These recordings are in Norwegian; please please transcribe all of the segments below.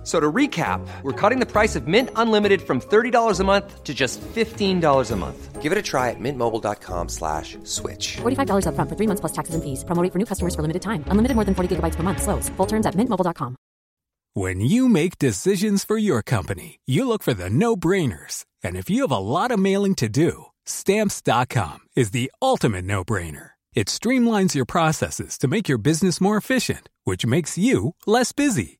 F- So to recap, we're cutting the price of Mint Unlimited from $30 a month to just $15 a month. Give it a try at mintmobile.com slash switch. $45 upfront for three months plus taxes and fees. Promo rate for new customers for limited time. Unlimited more than 40 gigabytes per month. Slows. Full terms at mintmobile.com. When you make decisions for your company, you look for the no brainers. And if you have a lot of mailing to do, stamps.com is the ultimate no brainer. It streamlines your processes to make your business more efficient, which makes you less busy.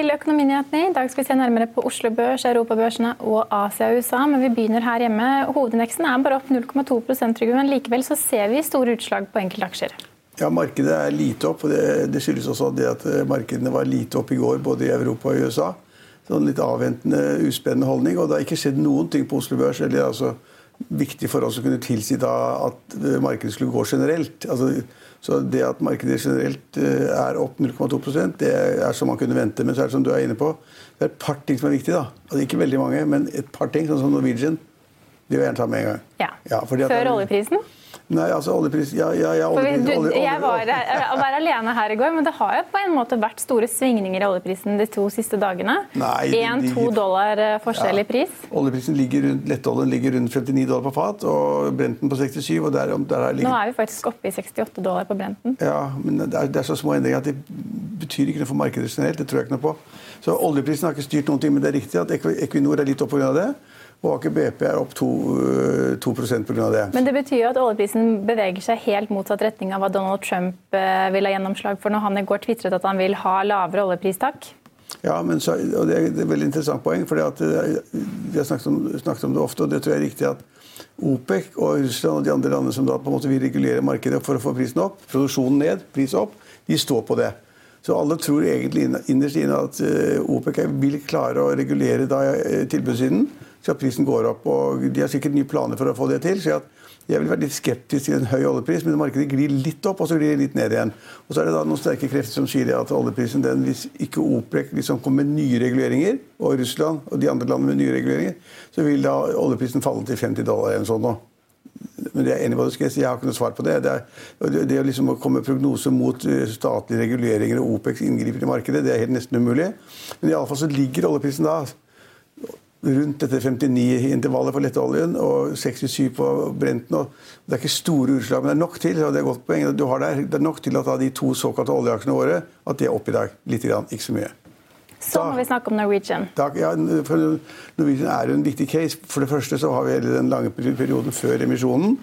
Til Økonominyhetene. I dag skal vi se nærmere på Oslo Børs, Europabørsene og Asia og USA. Men vi begynner her hjemme. Hovedindeksen er bare opp 0,2 trygg, men likevel så ser vi store utslag på enkelte aksjer. Ja, Markedet er lite opp. og det, det skyldes også det at eh, markedene var lite opp i går, både i Europa og i USA. Sånn litt avventende, uspennende holdning. Og det har ikke skjedd noen ting på Oslo Børs. eller altså viktig for oss å kunne tilsi da at eh, markedet skulle gå generelt. Altså, så det at markedet generelt eh, er opp 0,2 det er som man kunne vente. Men så er det som du er inne på, det er et par ting som er viktige. da. Altså, ikke veldig mange, men et par ting, sånn som Norwegian. De vil jeg gjerne ta med en gang. Ja. Ja, Før oljeprisen. Nei, altså oljepris ja, ja, ja, oljepris, du, olje- olje- jeg var, jeg var alene her i går, men det har jo på en måte vært store svingninger i oljeprisen de to siste dagene. Én-to 1-2 dollar eh, forskjell i pris. Oljeprisen ligger rundt, Lettoljen ligger rundt 59 dollar på fat, og Brenten på 67. og der, der er Nå er vi faktisk oppe i 68 dollar på Brenten. ja, men det er, det er så små endringer at det betyr ikke noe for markedet generelt. Det tror jeg ikke noe på. Så Oljeprisen har ikke styrt noen ting, men det er riktig at Equinor er litt opp pga. det. Og Aker BP er opp 2%, øh, 2 pga. det. Men det betyr jo at oljeprisen beveger seg helt motsatt retning av hva Donald Trump eh, vil ha gjennomslag for når han i går tvitret at han vil ha lavere oljepristak. Ja, men så, og det, er, et veldig interessant poeng. for Vi har snakket om, snakket om det ofte, og det tror jeg er riktig at OPEC og Russland og de andre landene som da på en måte vil regulere markedet for å få prisen opp, produksjonen ned, pris opp, de står på det. Så alle tror egentlig inn- innerst inne at eh, OPEC vil klare å regulere eh, tilbudssiden, så at prisen går opp. og De har sikkert nye planer for å få det til. så jeg vil være litt skeptisk til en høy oljepris, men markedet glir litt opp og så glir det litt ned igjen. Og så er det da noen sterke krefter som sier at oljeprisen, den, hvis ikke OPEC liksom kommer med nye reguleringer, og Russland og de andre landene med nye reguleringer, så vil da oljeprisen falle til 50 dollar eller noe sånt. Men jeg er enig i hva du skal si, jeg har ikke noe svar på det. Det, er, det, liksom å komme med prognoser mot eh, statlige reguleringer og OPECs inngriper i markedet, det er helt nesten umulig. Men iallfall så ligger oljeprisen da rundt dette 59-intervallet for letteoljen og 67 på Brenten. Det er ikke store utslag, men det er nok til og det er godt poeng du har der, det er nok til at da de to såkalte oljeaksjene våre at de er opp i dag. Litt, grann, ikke så mye. Så må vi snakke om Norwegian. Da, ja, for Norwegian er jo en viktig case. For det første så har vi hele den lange perioden før emisjonen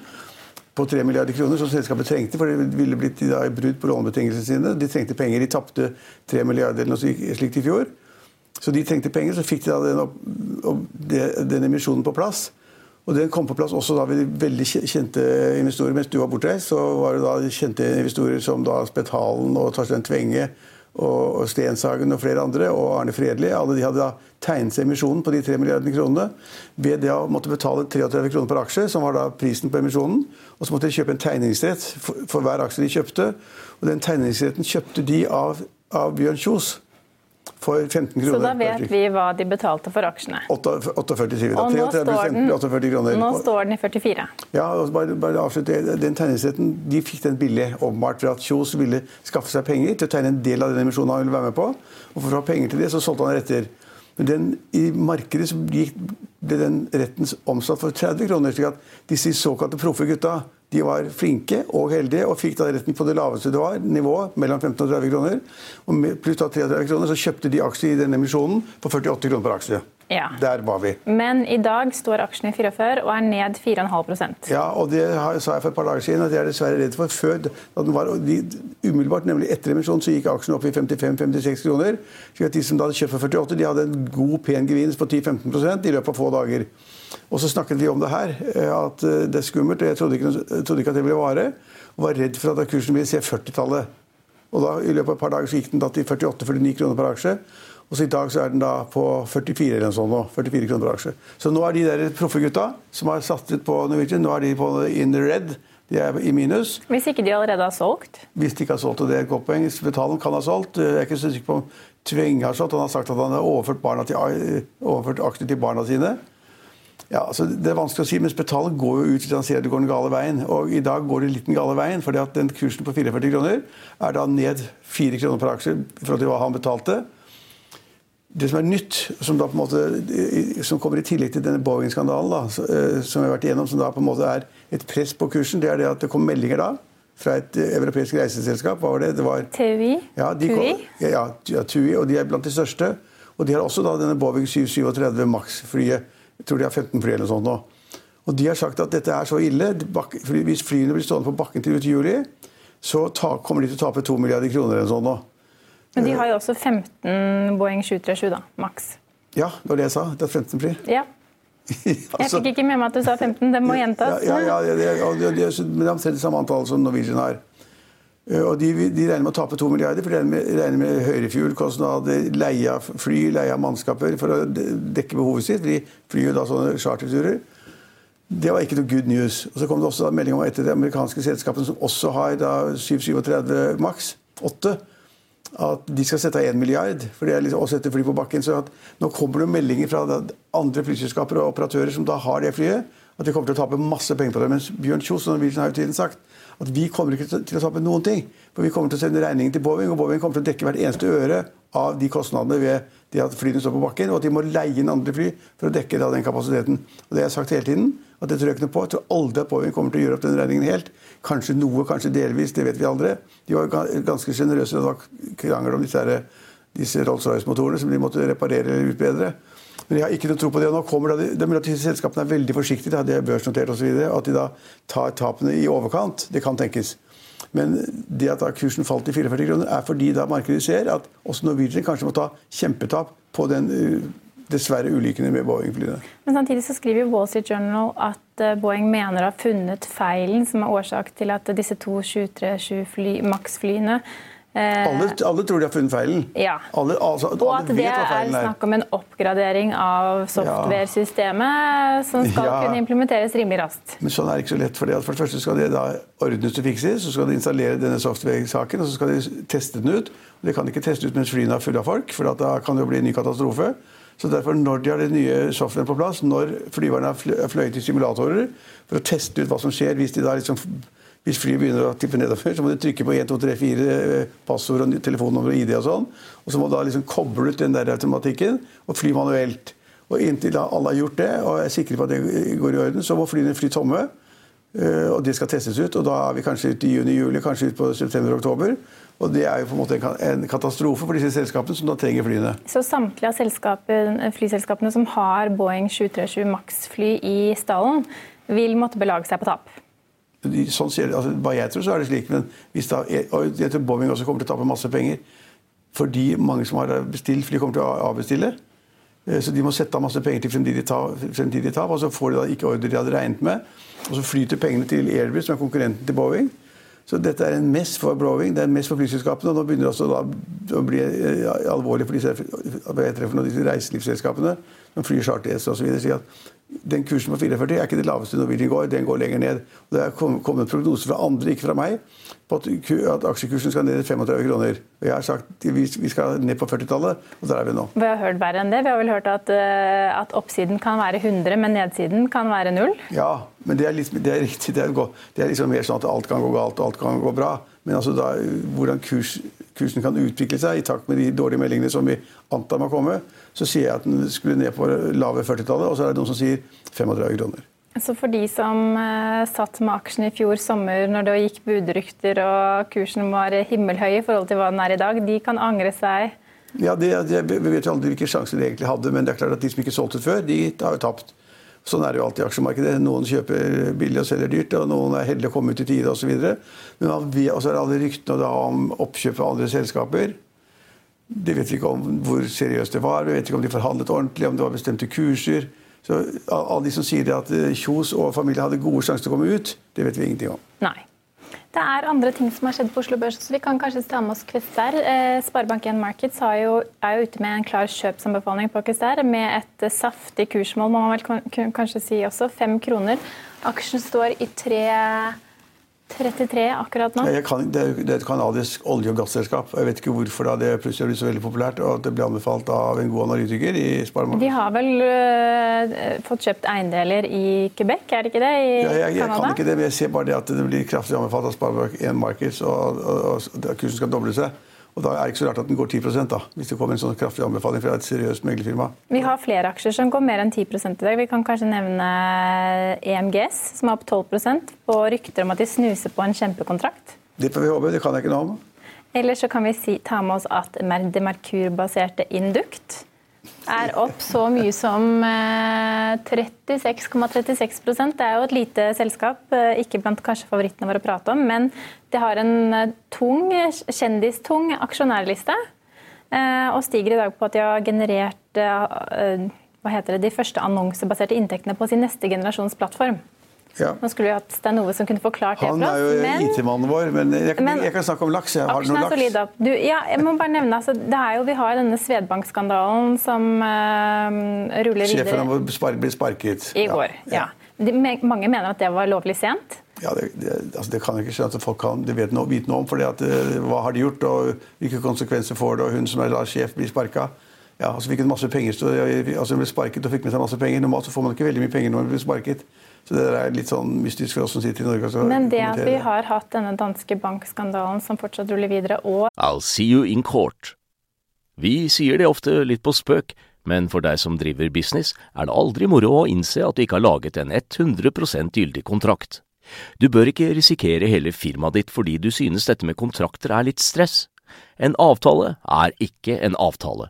på 3 milliarder kroner som selskapet trengte, for det ville blitt i brudd på lånebetingelsene sine. De trengte penger. De tapte 3 milliarder eller noe slikt i fjor. Så de trengte penger, så fikk de da den, opp, den emisjonen på plass. Og den kom på plass også da ved veldig kjente investorer. Mens du var bortreist, så var det da kjente investorer som da Spetalen og Torstein Tvenge og Stenshagen og flere andre, og Arne Fredli. Alle de hadde da tegnet seg emisjonen på de 3 milliardene kronene ved det å måtte betale 33 kroner per aksje, som var da prisen på emisjonen. Og så måtte de kjøpe en tegningsrett for, for hver aksje de kjøpte. Og den tegningsretten kjøpte de av, av Bjørn Kjos for 15 kroner. Så da vet vi hva de betalte for aksjene. 48, 48 Og nå står, den, 48 kroner. nå står den i 44. Ja, og bare, bare avslutte. Den tegningsretten de fikk den billig, åpenbart ved at Kjos ville skaffe seg penger til å tegne en del av den emisjonen han ville være med på. Og for å ha penger til det, så solgte han retter. Men den, i markedet så gikk, ble den retten omsatt for 30 kroner. slik at disse såkalte proffe gutta de var flinke og heldige og fikk da retten på det laveste det var, nivået, mellom 15 og 30 kroner. Og pluss da 33 kroner, så kjøpte de aksjer i denne emisjonen for 48 kroner per aksje. Ja. Der var vi. Men i dag står aksjen i 44 og er ned 4,5% Ja, og det har- sa jeg for et par dager siden at jeg er dessverre redd for. Før, da den var, de, umiddelbart, nemlig etter emisjonen, så gikk aksjen opp i 55-56 kroner. Så at De som da hadde kjøpt for 48, de hadde en god, pen gevinst på 10-15% i løpet av få dager. Og så snakket vi om det her, eh, at eh, det er skummelt. og Jeg trodde ikke, trodde ikke at det ville vare. Og var redd for at kursen ville se 40-tallet. Og da, I løpet av et par dager så gikk den da til 48-49 kroner per aksje. Og så I dag så er den da på 44 eller sånn nå, 44 kroner per aksje. Så nå er de der proffe gutta som har satset på Norwegian, nå er de på in the red. De er i minus. Hvis ikke de allerede har solgt? Hvis de ikke har solgt, og det er et godt poeng. Spetalen kan ha solgt. Jeg er ikke så sikker på om Tvenge har solgt. Han har sagt at han har overført, til, overført aksjer til barna sine. Ja, altså Det er vanskelig å si, men Spetalen går jo ut hvis han ser at det går den gale veien. Og i dag går det litt den gale veien, fordi at den kursen på 44 kroner er da ned 4 kroner per aksje i forhold til hva han betalte. Det som er nytt, som, da på en måte, som kommer i tillegg til denne Boeing-skandalen, da, eh, som vi har vært igjennom, som da på en måte er et press på kursen, det er det at det kom meldinger da fra et eh, europeisk reiseselskap. Hva var det? Det var TUI? ja, de TUI? ja, ja, TUI, og de er blant de største. Og de har også da denne Boeing 737 Max-flyet. Jeg tror de har 15 fly eller noe sånt nå. Og de har sagt at dette er så ille. Hvis flyene blir stående på bakken til ut juli, så kommer de til å tape 2 milliarder kroner eller sånt nå. Men de har jo også 15 Boeing 737, da, maks. Ja, det var det jeg sa. Det er 15 fly. Ja. Jeg Altså- fikk ikke med meg at du sa 15, det må gjentas. Ja, ja, ja, det, det, det, er- men det omtrent samme antall som Norwegian har. Eh, Og de, de regner med å tape 2 milliarder, for de regner med, regner med høyere fuelkostnad, leie av fly, leie av mannskaper for å dekke behovet sitt. De flyr jo da sånne charterturer. Det var ikke noe good news. Og Så kom det også melding om etter de amerikanske selskapene som også har da 737 maks, 8, at de skal sette av 1 milliard for det er liksom å sette fly på bakken. så Nå kommer det meldinger fra andre flyselskaper og operatører som da har det flyet, at de kommer til å tape masse penger på det. Mens Bjørn Kjos og Norwegian har jo tiden sagt at vi kommer ikke til å tape noen ting. For vi kommer til å sende regningen til Boeing, og Boeing kommer til å dekke hvert eneste øre av de kostnadene ved det at flyene står på bakken, og at de må leie inn andre fly for å dekke den kapasiteten. Og det har jeg sagt hele tiden, at det tror jeg ikke noe på. Jeg tror aldri at Boeing kommer til å gjøre opp den regningen helt. Kanskje noe, kanskje delvis, det vet vi aldri. De var ga- ganske sjenerøse da det var krangel om disse, disse Rolls-Royce-motorene som de måtte reparere eller utbedre. Men jeg har ikke noe tro på det. og Nå kommer det, det er at selskapene er veldig forsiktige, da, de er børsnotert osv. At de da tar tapene i overkant. Det kan tenkes. Men det at kursen falt til 44 kroner, er fordi da markedet ser at også Norwegian kanskje må ta kjempetap på den uh, dessverre ulykkene med Boeing-flyene. Men samtidig så skriver Wall Street Journal at eh, Boeing mener å ha funnet feilen som er årsak til at disse to 737 Max-flyene eh, Alle, alle tror de har funnet feilen. Ja. Alle, altså, Og at det er snakk om en oppgradering av software-systemet som skal Ja. kunne implementeres rimelig raskt. Men sånn er det ikke så lett. For, det. for det første skal det da ordnes og fikses, så skal de installere denne software-saken, og så skal de teste den ut. Og det kan de ikke teste ut mens flyene er fulle av folk, for da kan det jo bli en ny katastrofe. Så derfor, når de har det nye softwaren på plass, når flyverne har fløyet i simulatorer for å teste ut hva som skjer hvis de da liksom hvis flyet begynner å tippe nedover, så må du trykke på 1, 2, 3, 4 passord og telefonnummer og ID og sånn. Og så må du da liksom koble ut den der automatikken og fly manuelt. Og inntil alle har gjort det, og er sikre på at det går i orden, så må flyene fly tomme. Eh, Og det skal testes ut. Og da er vi kanskje ute i juni-juli, kanskje ut på september-oktober. Og det er jo på en måte en katastrofe for disse selskapene som da trenger flyene. Så samtlige av flyselskapene som har Boeing 737 Max-fly i stallen, vil måtte belage seg på tap. Sånn sier, altså, Bare jeg tror så er det slik. Men hvis da, og jeg tror Boeing også kommer til å tape masse penger. Fordi mange som har bestilt fly, kommer til å avbestille. Eh, Så de må sette av masse penger til fremtidig tap, og så får de da ikke ordre de hadde regnet med. Og så flyter pengene til Airbus, som er konkurrenten til Boeing. Så dette er en mess for Boeing, det er en mess for flyselskapene. Og nå begynner det også da å bli eh, alvorlig for disse, hva disse reiselivsselskapene som flyr charter osv. sier at den kursen på 44 er ikke det laveste Norwegian går, den går lenger ned. Og det er kom- kommet prognoser fra andre, ikke fra meg, på at, at aksjekursen skal ned til 35 kroner. Og jeg har sagt vi, vi skal ned på 40-tallet, og der er vi nå. Vi har hørt verre enn det. Vi har vel hørt at, eh, at oppsiden kan være 100, men nedsiden kan være null. Ja, men det er, litt, det er riktig. Det er, det er liksom mer sånn at alt kan gå galt og alt kan gå bra. Men altså da, hvordan kurs, kursen kan utvikle seg i takt med de dårlige meldingene som vi antar må komme, så sier jeg at den skulle ned på lave 40-tallet, og så er det noen som sier 35 kroner. Så for de som uh, satt med aksjen i fjor sommer når det gikk budrykter og kursen var himmelhøy i forhold til hva den er i dag, de kan angre seg? Ja, det, det, Vi vet jo aldri hvilke sjanser de egentlig hadde, men det er klart at de som ikke solgte før, de har jo tapt. Sånn er det jo alltid i aksjemarkedet. Noen kjøper billig og selger dyrt, og noen er heldige å komme ut i tide osv. Men så er det alle ryktene om oppkjøp av andre selskaper. Det vet vi ikke om hvor seriøst det var, vi vet ikke om de forhandlet ordentlig, om det var bestemte kurser. Så Alle de som sier at eh, Kjos og familie hadde gode sjanser til å komme ut, det vet vi ingenting om. Nei. Det er andre ting som har skjedd på Oslo Børs, så vi kan kanskje ta med oss Kvesser. Eh, Sparebank1 Markets jo, er jo ute med en klar kjøpsanbefaling på Kvesser, med et saftig kursmål, må man vel kanskje si også, fem kroner. Aksjen står i tre 33 akkurat nå? Kan, det, er et kanadisk olje- og gasselskap. Jeg vet ikke hvorfor da det plutselig blitt så veldig populært og at det ble anbefalt av en god analytiker i sparemarkedet. De har vel øh, fått kjøpt eiendeler i Quebec, er det ikke det? I ja, jeg, jeg kan ikke det, men jeg ser bare det at det blir kraftig anbefalt av Sparebank1 Markets, og, og, og, og kursen skal doble seg. Og Da er det ikke så rart at den går 10 da, hvis det kommer en sånn kraftig anbefaling fra et seriøst meglerfirma. Vi har flere aksjer som går mer enn 10% i dag. Vi kan kanskje nevne EMGS, som er opp 12% på rykter om at de snuser på en kjempekontrakt. Det får vi håpe. Det kan jeg ikke noe om. Eller så kan vi si, ta med oss at det Merkur-baserte Induct er opp så mye som 36,36 eh, Det er jo et lite selskap, eh, ikke blant kanskje favorittene våre å prate om, men det har en eh, tung, kjendistung aksjonærliste. Og stiger i dag på at de har generert hva heter det, de første annonsebaserte inntektene på sin neste generasjons plattform. Ja. Nå skulle vi hatt Stein Ove som kunne forklart det for oss. Han er jo IT-mannen vår, men jeg, men jeg, kan snakke om laks. Jeg har noe laks. Solid opp. Du, ja, jeg må bare nevne, altså, det er jo, Vi har denne Svedbank-skandalen som uh, ruller videre. Sjefen blitt sparket. I går, ja. ja. De, mange mener at det var lovlig sent. Ja, Det, det, altså det kan jeg ikke skjønne at folk kan det vet noe, vite noe om. at, uh, Hva har de gjort, og hvilke konsekvenser får det, og hun som er da sjef, blir sparka. Ja, altså fikk hun masse penger, så, altså Hun ble sparket og fikk med seg masse penger. Normalt så får man ikke veldig mye penger når man blir sparket. Så det er litt sånn mystisk for oss som sitter i Norge. Men det at vi har hatt denne danske bankskandalen som fortsatt ruller videre, og I'll see you in court. Vi sier det ofte litt på spøk, men for deg som driver business, er det aldri moro å innse at du ikke har laget en 100% gyldig kontrakt. Du bør ikke risikere hele firmaet ditt fordi du synes dette med kontrakter er litt stress. En avtale er ikke en avtale.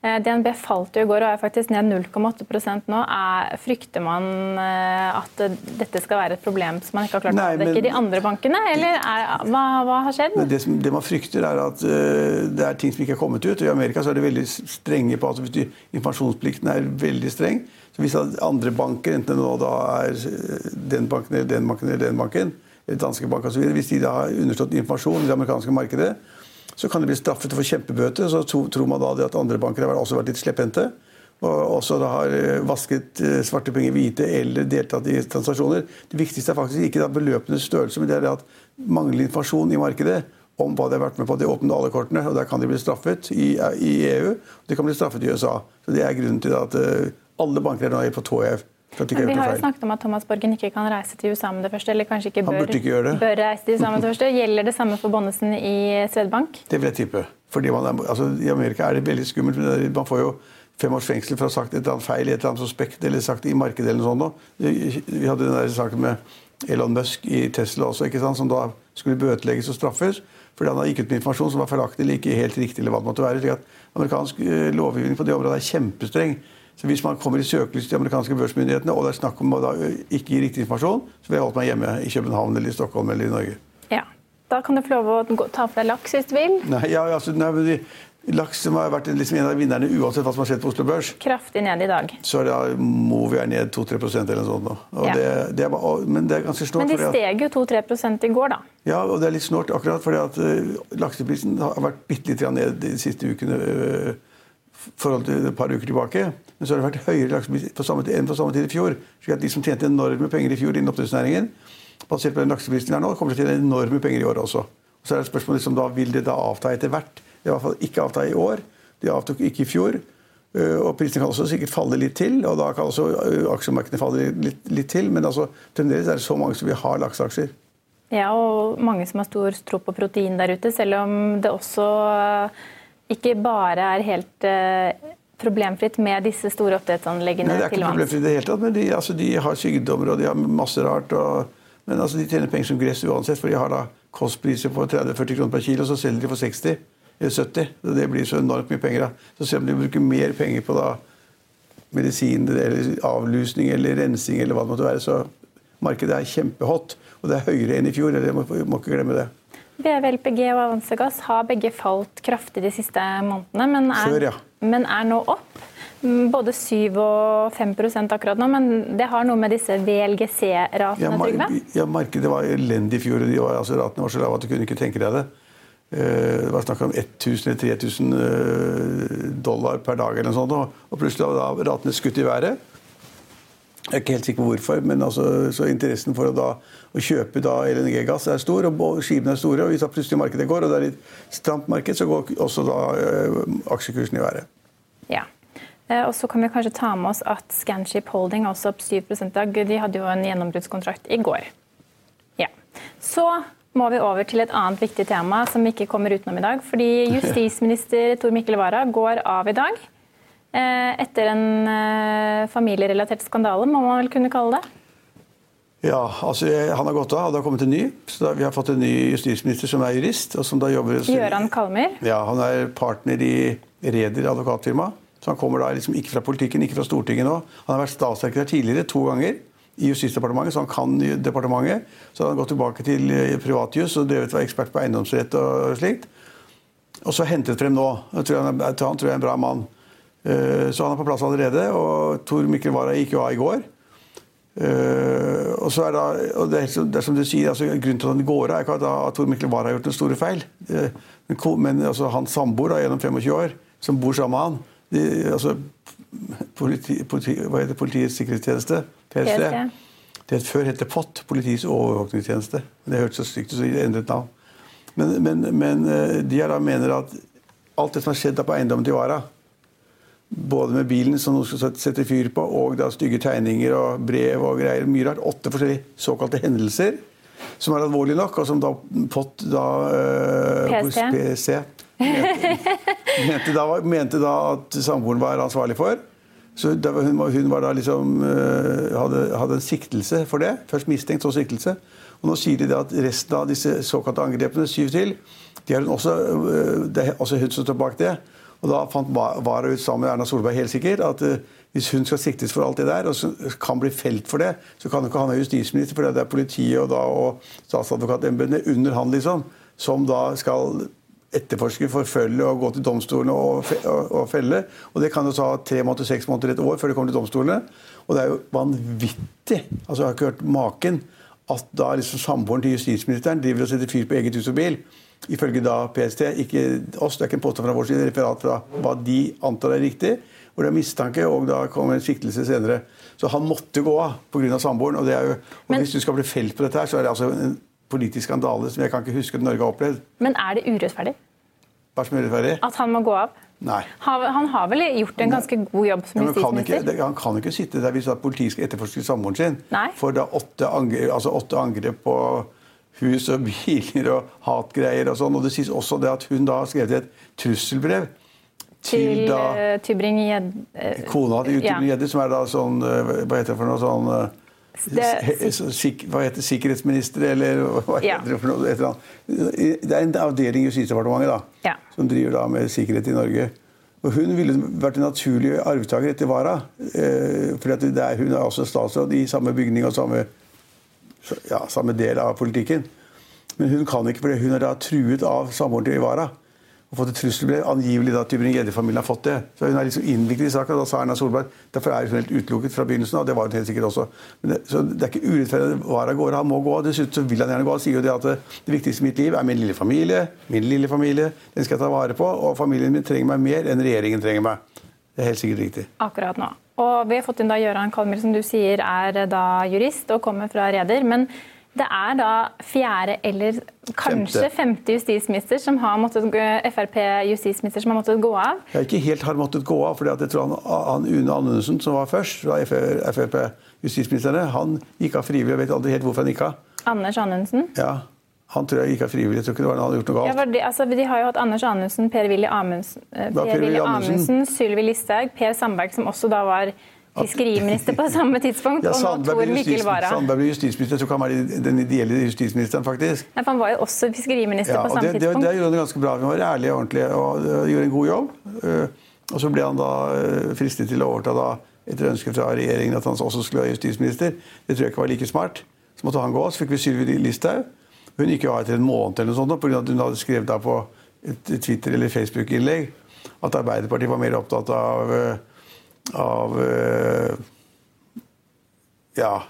DNB falt jo i går og er faktisk ned 0,8% nå. Er, frykter man eh, at dette skal være et problem som man ikke har klart Nei, å avdekke i de andre bankene? Eller er, hva, hva, har skjedd? Det, som, det, man frykter, er at uh, det er ting som ikke er kommet ut. og I Amerika så er de veldig strenge på at hvis informasjonsplikten er veldig streng. så Hvis andre banker, enten det nå da er den banken eller den banken eller den banken, eller danske bank osv., hvis de da har understått informasjon i det amerikanske markedet, så kan de bli straffet og få kjempebøter. Så tror man da at andre banker har også vært litt slepphendte. Og også da har eh, vasket eh, svarte penger hvite eller deltatt i transaksjoner. Det viktigste er faktisk ikke da beløpenes størrelse, men det er at manglende informasjon i markedet om hva de har vært med på. De åpner alle kortene, og der kan de bli straffet i, i EU. Og de kan bli straffet i USA. Så Det er grunnen til at eh, alle banker er nå på tå hev. Men vi har jo snakket om at Thomas Borgen ikke kan reise til USA med det første. eller kanskje ikke bør, ikke bør reise til USA med det første. Gjelder det samme for Bonnesen i Svedbank? Det vil jeg tippe. Fordi er, altså, I Amerika er det veldig skummelt. Man får jo fem års fengsel for å ha sagt et eller annet feil et eller annet suspekt eller sagt i markedet. eller sånt. Vi hadde den der saken med Elon Musk i Tesla også, ikke sant? som da skulle bøtelegges og straffes fordi han gikk ut med informasjon som var feilaktig eller ikke helt riktig. eller hva det måtte være. Slik at Amerikansk eh, lovgivning på det området er kjempestreng. Så hvis man kommer i søkelyset til amerikanske børsmyndighetene, og det er snakk om å da ikke gi riktig informasjon, så vil jeg holdt meg hjemme i København eller i Stockholm eller i Norge. Ja. Da kan du få lov å ta for deg laks hvis du vil. Nei, ja, altså, nei, men de, Laks som har vært liksom en av vinnerne uansett hva som har skjedd på Oslo Børs. Kraftig ned i dag. Så da Movi er ned 2-3% eller noe sånt. nå. Ja. det, det er, men det er ganske snålt. Men de steg jo 2-3 i går, da. Ja, og det er litt snålt akkurat fordi at lakseprisen har vært bitte litt ned de siste ukene uh, forhold til et par uker tilbake. Men så har det vært høyere laksepris enn på samme tid i fjor. slik at de som tjente enorme penger i fjor innen oppdrettsnæringen, basert på den lakseprisen har nå, kommer til å tjene enorme penger i år også. Og så er det spørsmålet liksom, da, vil det da avta etter hvert. Det er i hvert fall ikke avta i år. De avtok ikke i fjor. Uh, Og prisene kan også sikkert falle litt til, og da kan også uh, aksjemarkedene falle litt, litt til. Men altså, fremdeles er det så mange som vil ha lakseaksjer. Ja, og mange som har stor tro på protein der ute, selv om det også ikke bare er helt eh, problemfritt med disse store oppdrettsanleggene Nei, det er ikke problemfritt i det hele tatt, men de, altså, de har sykdommer og de har masse rart. Og, men altså, de tjener penger som gress uansett, for de har da kostpriser på 30-40 kroner per kilo, og så selger de for 60 eller 70. Og det blir så enormt mye penger. da. Så selv om de bruker mer penger på da medisin eller avlusning eller rensing eller hva det måtte være, så markedet er kjempehot. Og det er høyere enn i fjor. Dere må, må ikke glemme det. BV, LPG og Avansegass har begge falt kraftig de siste månedene, men er, Før, ja. men er nå opp. Mm, Både 7 og 5% akkurat nå, men det har noe med disse VLGC-ratene, Ja, mar Trygve? ja, markedet var elendig i fjor. De var, altså, ratene var så lave at du kunne ikke tenke deg det. Eh, Det var snakk om 1000 eller 3000 eh, dollar per dag, eller noe sånt, og plutselig var ratene skutt i været. Jeg er ikke helt sikker på hvorfor, men altså, så interessen for å, da, å kjøpe LNG-gass er stor, og skipene er store. og Hvis da plutselig markedet går, og det er litt stramt marked, så går også da eh, aksjekursen i været. Ja. Eh, Og så kan vi kanskje ta med oss at Scanship Holding er også opp 7 i dag. De hadde jo en gjennombruddskontrakt i går. Ja. Så må vi over til et annet viktig tema som vi ikke kommer utenom i dag. Fordi justisminister Tor Mikkel Wara går av i dag. Eh, Etter en eh, familierelatert skandale, må man vel kunne kalle det. Ja, altså jeg- Han har gått av, og det har kommet en ny. så da, Vi har fått en ny justisminister som er jurist. og som da jobber... Gøran Kalmer? Ja, Han er partner i Reder advokatfirma. Så han kommer da liksom ikke fra politikken, ikke fra Stortinget nå. Han har vært statssekretær tidligere, to ganger, i Justisdepartementet, så han kan departementet. Så har han gått tilbake til eh, privatjus og drevet var ekspert på eiendomsrett og slikt. Og så hentet frem nå. Jeg tror han, er, han tror jeg er en bra mann. Eh, Så han er på plass allerede. Og Tor Mikkel Wara gikk jo av i går. Eh, og så er da, og det, er, som- det som du sier, altså, Grunnen til at han går av, er ikke at, Tor Mikkel Wara har gjort noen store feil. Eh, men men altså, hans samboer da, gjennom 25 år, som bor sammen med han de, altså, politi, politi, Hva heter Politiets sikkerhetstjeneste? PST. PST. Det før het det POT, Politiets overvåkningstjeneste. Det hørtes så stygt ut, så de endret navn. Men, men, men de her da mener at alt det som har skjedd på eiendommen til Wara, både med bilen som noen skal sette- fyr på, og da stygge tegninger og brev og greier. Mye rart. Åtte forskjellige såkalte hendelser som er alvorlige nok, og som da POT da eh, PST. PC mente, mente, da, mente da at samboeren var ansvarlig for. Så hun, hun liksom eh, hadde, hadde en siktelse for det. Først mistenkt, så siktelse. Og nå sier de at resten av disse såkalte angrepene, syv til, de hun også, eh, det er også hun som står bak det. Og da fant Wa- Wara ut sammen med Erna Solberg helt sikkert at eh, hvis hun skal siktes for alt det der, og kan bli felt for det, så kan ikke han være justisminister, for det er politiet og, da, og statsadvokatembetene under han, liksom, som da skal etterforske, forfølge og gå til domstolene og, og, og felle. Og det kan jo ta tre måneder, seks måneder, et år før det kommer til domstolene. Og det er jo vanvittig. Altså, jeg har ikke hørt maken at da liksom samboeren til justisministeren driver og setter fyr på eget hus og bil. Ifølge da PST, ikke oss, det er ikke en påstand fra vår side, referat fra hva de antar er riktig. Hvor det er mistanke, og da kommer en siktelse senere. Så han måtte gå av pga. samboeren. Og, det er jo, og Men- hvis du skal bli felt på dette, her, så er det altså en politisk skandale som jeg kan ikke huske at Norge har opplevd. Men er det urettferdig Hva som er urettferdig? at han må gå av? Nei. Han, har vel gjort en ganske god jobb som justisminister? Ja, han kan ikke sitte der hvis politiet skal etterforske samboeren sin. Nei. For da åtte angrep, altså åtte angrep på hus og biler og hatgreier og sånn. Og det sies også det at hun da har skrevet et trusselbrev til, Til da uh, Tybring-Gjedde kona til Tybring-Gjedde, ja. som er da sånn eh, Hva heter det for noe sånn eh, Det- sik, Hva heter sikkerhetsminister, eller hva Ja. heter det for noe? Eller annet. Det er en avdeling i Justisdepartementet da, Ja. som driver da med sikkerhet i Norge. Og hun ville vært en naturlig arvtaker etter Wara. Eh, er, hun er også statsråd i samme bygning og samme, ja, samme del av politikken. Men hun kan ikke, for hun er da truet av samboeren til Ivara. Og fått et trusselbrev. Angivelig da Tybring-Gjedde-familien har fått det. Så hun er liksom innviklet i saken. Da sa Erna Solberg derfor er hun helt utelukket fra begynnelsen av. Det var hun helt sikkert også. Det, så det er ikke urettferdig at Wara går. Han må gå. Dessuten så vil han gjerne gå. Han sier jo det at det viktigste i mitt liv er min lille familie. Min lille familie. Den skal jeg ta vare på. Og familien min trenger meg mer enn regjeringen trenger meg. Det er helt sikkert riktig. Akkurat nå. Og vi har fått inn da Gøran Kalmyr, som du sier er da jurist og kommer fra Reder. men det er da fjerde eller kanskje femte, femte justisminister som har måttet Frp-justisminister som har måttet gå av? Ja, ikke helt har måttet gå av. for jeg tror han, han Une Anundsen, som var først, fra Frp-justisministrene, han gikk av frivillig. Jeg vet aldri helt hvorfor han gikk av. Anders Anundsen? Ja. Han tror jeg gikk av frivillig. Jeg tror ikke det var han hadde gjort noe galt. Ja, de, altså, de, har jo hatt Anders Anundsen, Per-Willy Amundsen, per per Amundsen, Sylvi Listhaug, Per Sandberg, som også da var fiskeriminister på samme tidspunkt. Ja, og nå Tor Mikkel Wara. Sandberg ble justisminister. Jeg tror ikke han var den ideelle justisministeren, faktisk. Nei, for Han var jo også fiskeriminister ja, på samme det, tidspunkt. Det, det gjorde han ganske bra. Han var ærlig og ordentlig og gjorde en god jobb. Eh, og så ble han da eh, fristet til å overta da, etter ønske fra regjeringen at han også skulle være justisminister. Det tror jeg ikke var like smart. Så måtte han gå. Så fikk vi Sylvi Listhaug. Hun gikk jo av etter en måned eller noe sånt, pga. at hun hadde skrevet da på et Twitter- eller Facebook-innlegg at Arbeiderpartiet var mer opptatt av eh, av ja,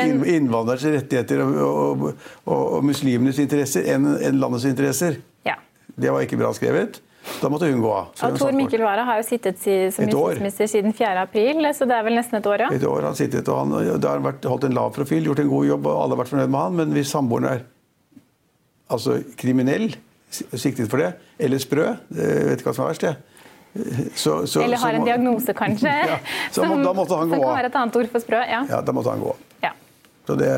en... innvandrers rettigheter og, og, og, og, muslimenes interesser enn en landets interesser. Ja. Det var ikke bra skrevet. Da måtte hun gå av. Og Tor Mikkel Wara har jo sittet som justisminister siden 4.4, så det er vel nesten et år? ja? Et år har han sittet, og han, Det har vært, holdt en lav profil, gjort en god jobb, og alle har vært fornøyd med han. Men hvis samboeren er altså kriminell, siktet for det, eller sprø, jeg vet ikke hva som er verst, det så, så, Eller har en diagnose, kanskje. ja, så som, da måtte han gå av. Som kan være et annet ord for sprø. Ja, ja da måtte han gå av. Ja. Det...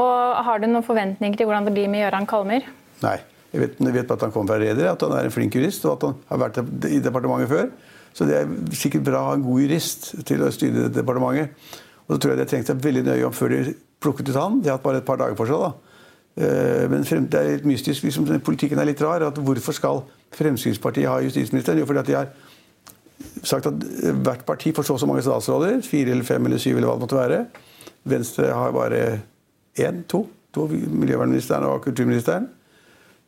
Og Har du noen forventninger til hvordan det blir med Gøran Kalmer? Nei. Jeg vet, jeg vet bare at han kommer fra Reder, at han er en flink jurist, og at han har vært i departementet før. Så det er sikkert bra å ha en god jurist til å styre det departementet. Og så tror jeg det trengte seg veldig nøye om før de plukket ut han. De har hatt bare et par dager for seg. da. Eh, men det er litt mystisk. Liksom, politikken er litt rar. at Hvorfor skal Fremskrittspartiet ha justisministeren? Jo, fordi at de har sagt at hvert parti får så og så mange statsråder. Fire eller fem eller syv eller hva det måtte være. Venstre har bare én, to. to miljøvernministeren og kulturministeren.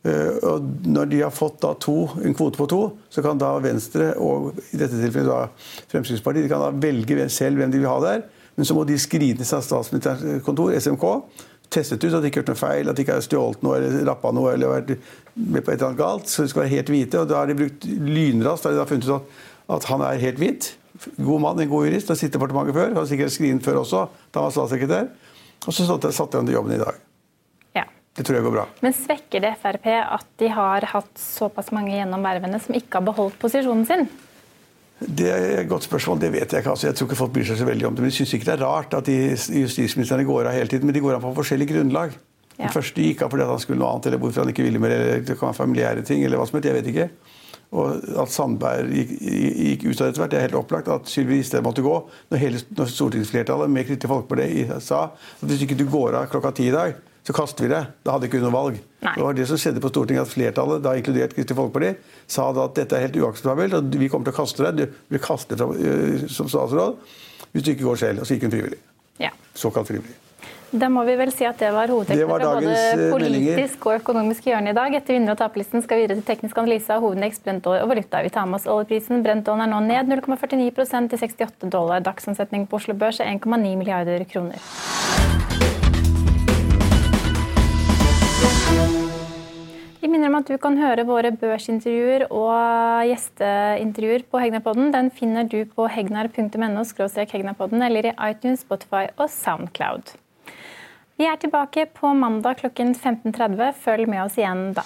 Eh, og når de har fått da to, en kvote på to, så kan da Venstre og i dette tilfellet da Fremskrittspartiet de kan da velge selv hvem de vil ha der. Men så må de skride seg statsministerens kontor, SMK, testet ut at de ikke har gjort noe feil, at de ikke har stjålet noe eller rappa noe eller vært med på et eller annet galt. Så de skal være helt hvite. Og da har de brukt lynraskt. Da har de da funnet ut at at han er helt hvit. God mann, en god jurist. Har sittet i departementet før. Har sikkert skrevet før også, da han var statssekretær. Og så satte han til jobben i dag. Ja. Det tror jeg går bra. Men svekker det Frp at de har hatt såpass mange gjennom vervene som ikke har beholdt posisjonen sin? Det er et godt spørsmål. Det vet jeg ikke. Altså, jeg tror ikke folk bryr seg så veldig om det. Men de syns ikke det er rart at justisministrene går av hele tiden. Men de går av på forskjellig grunnlag. Ja. Den første gikk av fordi han skulle noe annet, eller hvorfor han ikke ville mer, eller det kan være familiære ting, eller hva som helst. Jeg vet ikke. Og at Sandberg gikk, gikk ut av etter hvert, det er helt opplagt. At Sylvi Listhaug måtte gå. Når, hele, når stortingsflertallet med Kristelig Folkeparti sa at hvis ikke du går av klokka ti i dag, så kaster vi det. Da hadde ikke hun noe valg. Nei. Det var det som skjedde på Stortinget, at flertallet, da inkludert Kristelig Folkeparti, sa da at dette er helt uakseptabelt, og vi kommer til å kaste deg. Du blir kastet fra, uh, som statsråd hvis du ikke går selv. Og så gikk hun frivillig. Ja. Såkalt frivillig. Da må vi vel si at det var hovedtrekkene fra både eh, politisk og økonomisk hjørne i dag. Etter vinner- og taperlisten skal vi videre til teknisk analyse av hovedindeks brentål og valuta. Vi tar med oss oljeprisen. Brentålen er nå ned 0,49% til 68 dollar. Dagsomsetning på Oslo Børs er 1,9 milliarder kroner. Minner om at du kan høre våre børsintervjuer og gjesteintervjuer på Hegnarpodden. Den finner du på hegnar.no hegnarpodden eller i iTunes, Spotify og Soundcloud. Vi er tilbake på mandag klokken 15.30. Følg med oss igjen da.